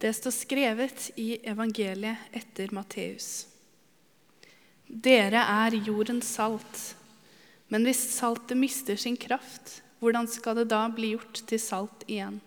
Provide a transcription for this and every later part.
Det står skrevet i evangeliet etter Matteus. Dere er jordens salt. Men hvis saltet mister sin kraft, hvordan skal det da bli gjort til salt igjen?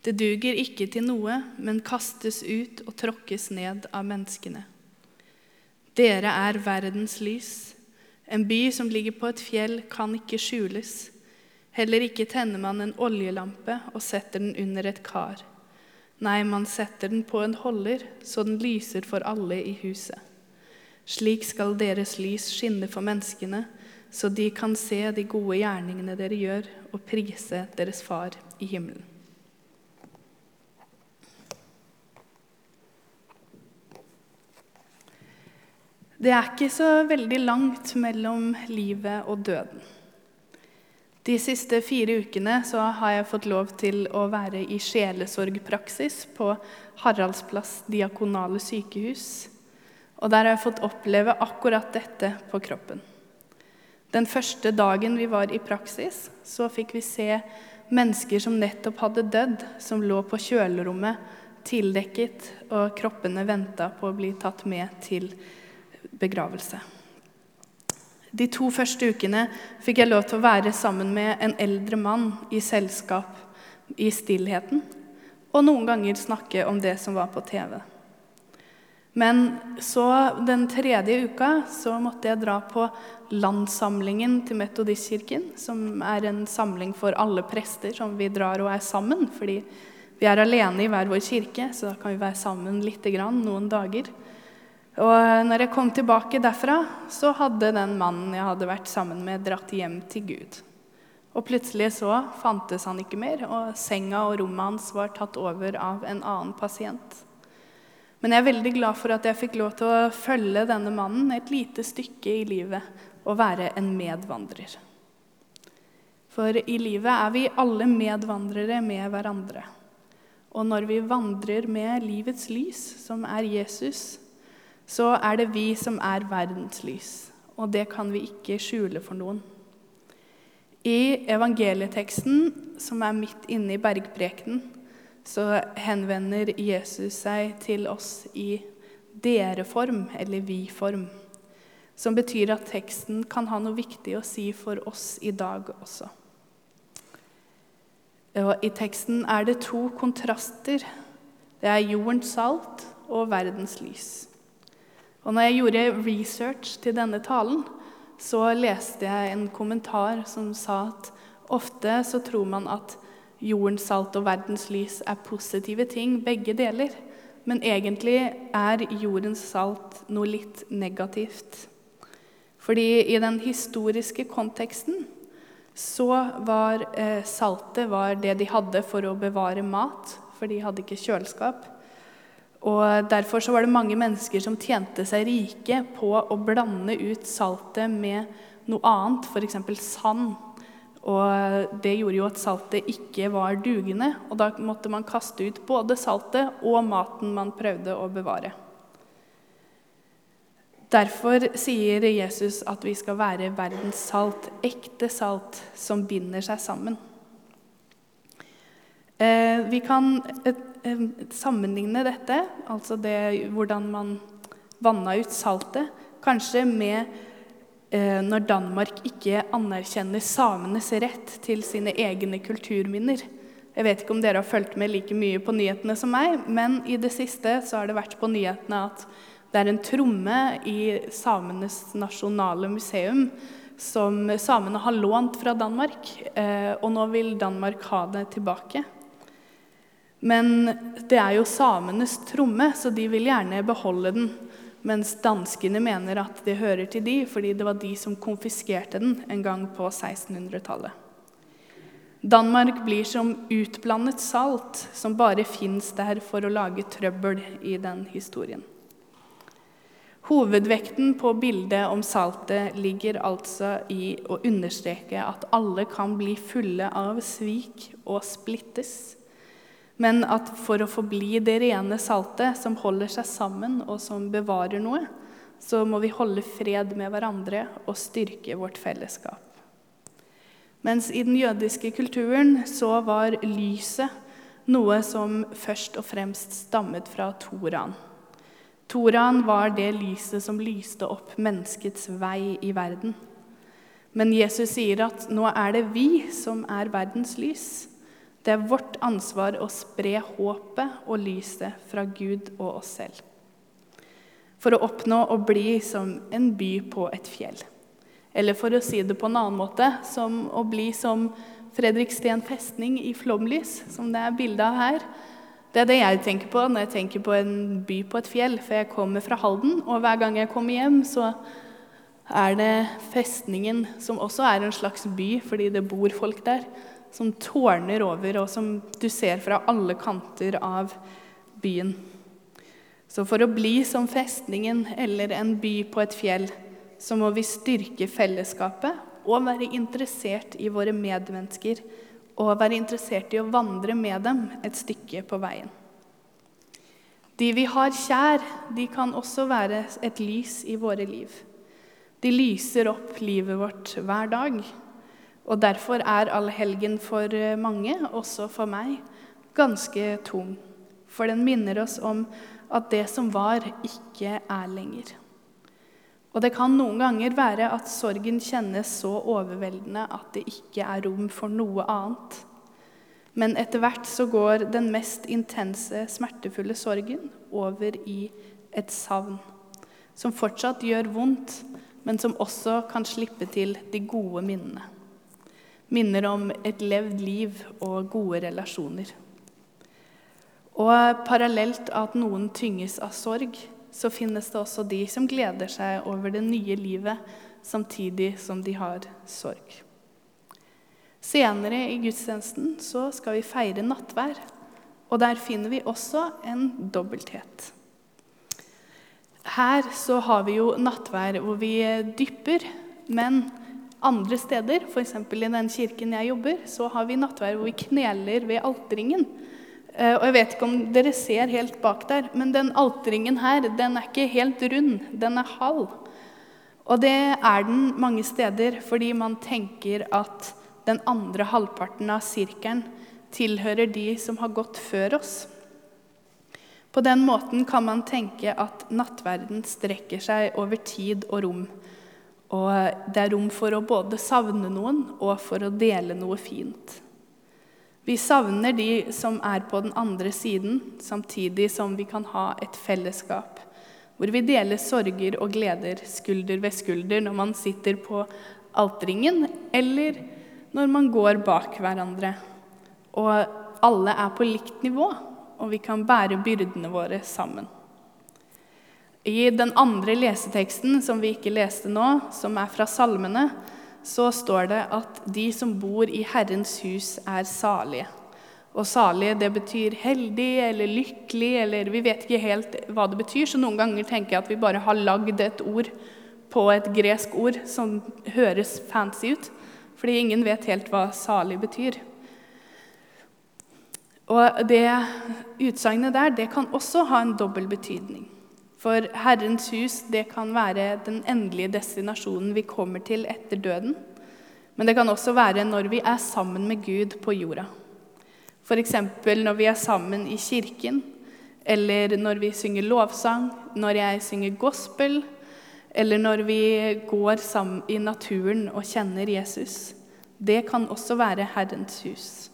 Det duger ikke til noe, men kastes ut og tråkkes ned av menneskene. Dere er verdens lys. En by som ligger på et fjell, kan ikke skjules. Heller ikke tenner man en oljelampe og setter den under et kar. Nei, man setter den på en holder, så den lyser for alle i huset. Slik skal deres lys skinne for menneskene, så de kan se de gode gjerningene dere gjør, og prise deres Far i himmelen. Det er ikke så veldig langt mellom livet og døden. De siste fire ukene har jeg fått lov til å være i sjelesorgpraksis på Haraldsplass diakonale sykehus. Og der har jeg fått oppleve akkurat dette på kroppen. Den første dagen vi var i praksis, så fikk vi se mennesker som nettopp hadde dødd, som lå på kjølerommet tildekket, og kroppene venta på å bli tatt med til begravelse. De to første ukene fikk jeg lov til å være sammen med en eldre mann i selskap i stillheten, og noen ganger snakke om det som var på TV. Men så den tredje uka så måtte jeg dra på landssamlingen til Metodistkirken, som er en samling for alle prester som vi drar og er sammen. Fordi vi er alene i hver vår kirke, så da kan vi være sammen lite grann noen dager. Og når jeg kom tilbake derfra, så hadde den mannen jeg hadde vært sammen med, dratt hjem til Gud. Og plutselig så fantes han ikke mer, og senga og rommet hans var tatt over av en annen pasient. Men jeg er veldig glad for at jeg fikk lov til å følge denne mannen et lite stykke i livet og være en medvandrer. For i livet er vi alle medvandrere med hverandre. Og når vi vandrer med livets lys, som er Jesus, så er det vi som er verdens lys. Og det kan vi ikke skjule for noen. I evangelieteksten, som er midt inne i bergprekenen, så henvender Jesus seg til oss i dere-form, eller vi-form. Som betyr at teksten kan ha noe viktig å si for oss i dag også. Og I teksten er det to kontraster. Det er jordens salt og verdens lys. Og når jeg gjorde research til denne talen, så leste jeg en kommentar som sa at ofte så tror man at jordens salt og verdens lys er positive ting, begge deler. Men egentlig er jordens salt noe litt negativt. Fordi i den historiske konteksten så var eh, saltet var det de hadde for å bevare mat, for de hadde ikke kjøleskap. Og Derfor så var det mange mennesker som tjente seg rike på å blande ut saltet med noe annet, f.eks. sand. Og Det gjorde jo at saltet ikke var dugende, og da måtte man kaste ut både saltet og maten man prøvde å bevare. Derfor sier Jesus at vi skal være verdens salt, ekte salt som binder seg sammen. Eh, vi kan Eh, sammenligne dette, altså det, hvordan man vanna ut saltet, kanskje med eh, når Danmark ikke anerkjenner samenes rett til sine egne kulturminner. Jeg vet ikke om dere har fulgt med like mye på nyhetene som meg, men i det siste så har det vært på nyhetene at det er en tromme i samenes nasjonale museum som samene har lånt fra Danmark, eh, og nå vil Danmark ha det tilbake. Men det er jo samenes tromme, så de vil gjerne beholde den. Mens danskene mener at det hører til de, fordi det var de som konfiskerte den en gang på 1600-tallet. Danmark blir som utblandet salt, som bare fins der for å lage trøbbel i den historien. Hovedvekten på bildet om saltet ligger altså i å understreke at alle kan bli fulle av svik og splittes. Men at for å forbli det rene saltet som holder seg sammen, og som bevarer noe, så må vi holde fred med hverandre og styrke vårt fellesskap. Mens i den jødiske kulturen så var lyset noe som først og fremst stammet fra Toraen. Toraen var det lyset som lyste opp menneskets vei i verden. Men Jesus sier at nå er det vi som er verdens lys. Det er vårt ansvar å spre håpet og lyset fra Gud og oss selv. For å oppnå å bli som en by på et fjell. Eller for å si det på en annen måte, som å bli som Fredriksten festning i flomlys, som det er bilde av her. Det er det jeg tenker på når jeg tenker på en by på et fjell. For jeg kommer fra Halden, og hver gang jeg kommer hjem, så er det festningen, som også er en slags by fordi det bor folk der, som tårner over, og som du ser fra alle kanter av byen. Så for å bli som festningen eller en by på et fjell, så må vi styrke fellesskapet og være interessert i våre medmennesker og være interessert i å vandre med dem et stykke på veien. De vi har kjær, de kan også være et lys i våre liv. De lyser opp livet vårt hver dag. Og derfor er allhelgen for mange, også for meg, ganske tung. For den minner oss om at det som var, ikke er lenger. Og det kan noen ganger være at sorgen kjennes så overveldende at det ikke er rom for noe annet. Men etter hvert så går den mest intense, smertefulle sorgen over i et savn, som fortsatt gjør vondt, men som også kan slippe til de gode minnene. Minner om et levd liv og gode relasjoner. Og parallelt at noen tynges av sorg, så finnes det også de som gleder seg over det nye livet samtidig som de har sorg. Senere i gudstjenesten så skal vi feire nattvær, og der finner vi også en dobbelthet. Her så har vi jo nattvær hvor vi dypper, men andre steder, f.eks. i den kirken jeg jobber, så har vi nattverd hvor vi kneler ved altringen. Eh, og jeg vet ikke om dere ser helt bak der, men den alteringen her, den er ikke helt rund. Den er halv. Og det er den mange steder fordi man tenker at den andre halvparten av sirkelen tilhører de som har gått før oss. På den måten kan man tenke at nattverden strekker seg over tid og rom. Og det er rom for å både savne noen og for å dele noe fint. Vi savner de som er på den andre siden, samtidig som vi kan ha et fellesskap hvor vi deler sorger og gleder skulder ved skulder når man sitter på altringen, eller når man går bak hverandre. Og alle er på likt nivå, og vi kan bære byrdene våre sammen. I den andre leseteksten, som vi ikke leste nå, som er fra salmene, så står det at de som bor i Herrens hus, er salige. Og salige, det betyr heldig eller lykkelig, eller vi vet ikke helt hva det betyr. Så noen ganger tenker jeg at vi bare har lagd et ord på et gresk ord som høres fancy ut. Fordi ingen vet helt hva salig betyr. Og det utsagnet der, det kan også ha en dobbel betydning. For Herrens hus det kan være den endelige destinasjonen vi kommer til etter døden. Men det kan også være når vi er sammen med Gud på jorda. F.eks. når vi er sammen i kirken, eller når vi synger lovsang, når jeg synger gospel, eller når vi går sammen i naturen og kjenner Jesus. Det kan også være Herrens hus.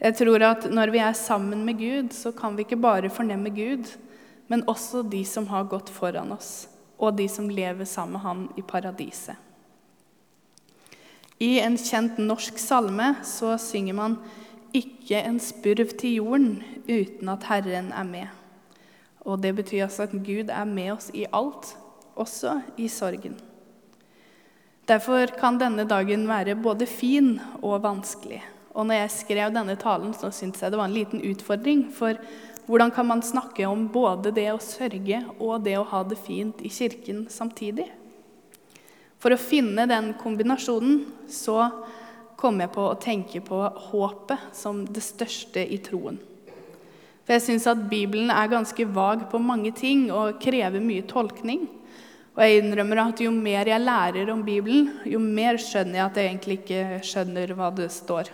Jeg tror at når vi er sammen med Gud, så kan vi ikke bare fornemme Gud, men også de som har gått foran oss, og de som lever sammen med ham i paradiset. I en kjent norsk salme så synger man 'Ikke en spurv til jorden uten at Herren er med'. Og Det betyr altså at Gud er med oss i alt, også i sorgen. Derfor kan denne dagen være både fin og vanskelig. Og når jeg skrev denne talen, så syntes jeg det var en liten utfordring. For hvordan kan man snakke om både det å sørge og det å ha det fint i kirken samtidig? For å finne den kombinasjonen så kom jeg på å tenke på håpet som det største i troen. For jeg syns at Bibelen er ganske vag på mange ting og krever mye tolkning. Og jeg innrømmer at jo mer jeg lærer om Bibelen, jo mer skjønner jeg at jeg egentlig ikke skjønner hva det står.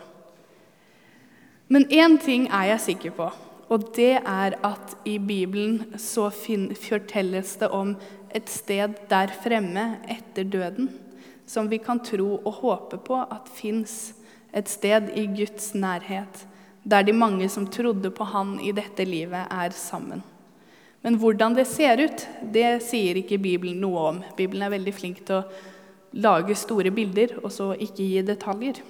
Men én ting er jeg sikker på, og det er at i Bibelen så fortelles det om et sted der fremme etter døden som vi kan tro og håpe på at fins et sted i Guds nærhet, der de mange som trodde på Han i dette livet, er sammen. Men hvordan det ser ut, det sier ikke Bibelen noe om. Bibelen er veldig flink til å lage store bilder og så ikke gi detaljer.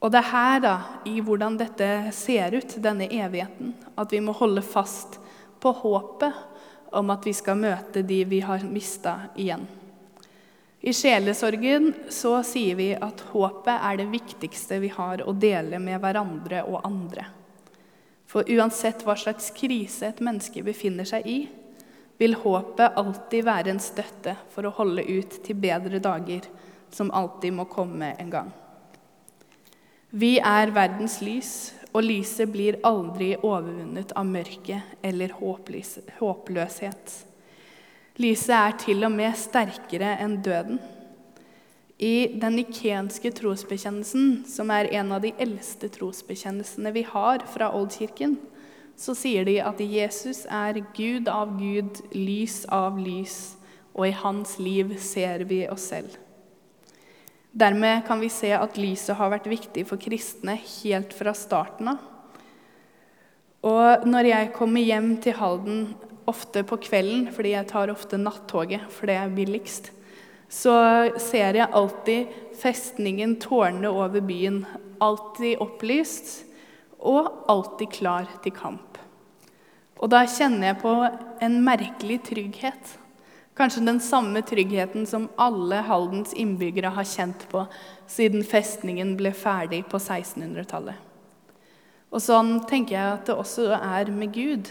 Og det er her, da, i hvordan dette ser ut, denne evigheten, at vi må holde fast på håpet om at vi skal møte de vi har mista igjen. I sjelesorgen så sier vi at håpet er det viktigste vi har å dele med hverandre og andre. For uansett hva slags krise et menneske befinner seg i, vil håpet alltid være en støtte for å holde ut til bedre dager, som alltid må komme en gang. Vi er verdens lys, og lyset blir aldri overvunnet av mørke eller håpløshet. Lyset er til og med sterkere enn døden. I den nikenske trosbekjennelsen, som er en av de eldste trosbekjennelsene vi har fra Oldkirken, så sier de at Jesus er Gud av Gud, lys av lys, og i hans liv ser vi oss selv. Dermed kan vi se at lyset har vært viktig for kristne helt fra starten av. Og når jeg kommer hjem til Halden ofte på kvelden, fordi jeg tar ofte nattoget, for det er billigst, så ser jeg alltid festningen tårne over byen. Alltid opplyst og alltid klar til kamp. Og da kjenner jeg på en merkelig trygghet. Kanskje den samme tryggheten som alle Haldens innbyggere har kjent på siden festningen ble ferdig på 1600-tallet. Og sånn tenker jeg at det også er med Gud.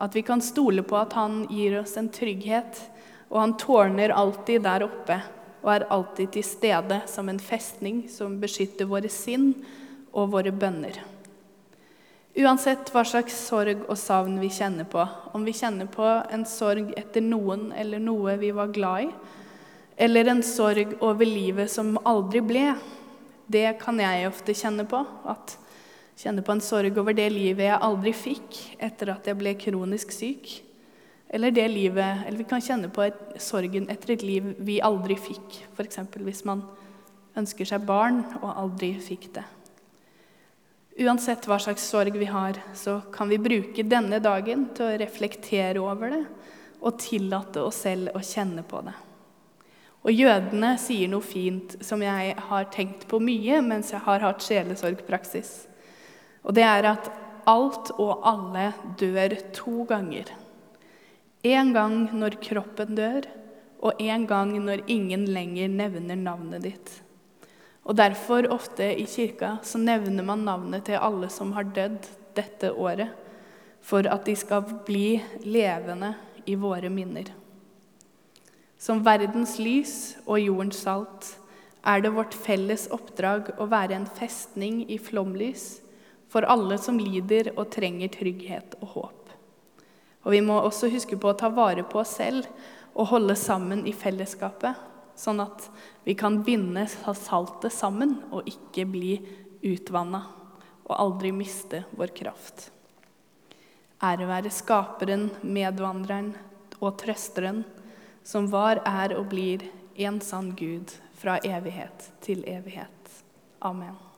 At vi kan stole på at han gir oss en trygghet, og han tårner alltid der oppe og er alltid til stede som en festning som beskytter våre sinn og våre bønner. Uansett hva slags sorg og savn vi kjenner på, om vi kjenner på en sorg etter noen eller noe vi var glad i, eller en sorg over livet som aldri ble, det kan jeg ofte kjenne på. At Kjenne på en sorg over det livet jeg aldri fikk etter at jeg ble kronisk syk. Eller det livet, eller vi kan kjenne på et, sorgen etter et liv vi aldri fikk. F.eks. hvis man ønsker seg barn og aldri fikk det. Uansett hva slags sorg vi har, så kan vi bruke denne dagen til å reflektere over det og tillate oss selv å kjenne på det. Og jødene sier noe fint som jeg har tenkt på mye mens jeg har hatt sjelesorgpraksis. Og det er at alt og alle dør to ganger. En gang når kroppen dør, og en gang når ingen lenger nevner navnet ditt. Og Derfor ofte i kirka så nevner man navnet til alle som har dødd dette året, for at de skal bli levende i våre minner. Som verdens lys og jordens salt er det vårt felles oppdrag å være en festning i flomlys for alle som lider og trenger trygghet og håp. Og Vi må også huske på å ta vare på oss selv og holde sammen i fellesskapet, sånn at vi kan vinne saltet sammen og ikke bli utvanna og aldri miste vår kraft. Ære være Skaperen, medvandreren og trøsteren, som var, er og blir en sann Gud fra evighet til evighet. Amen.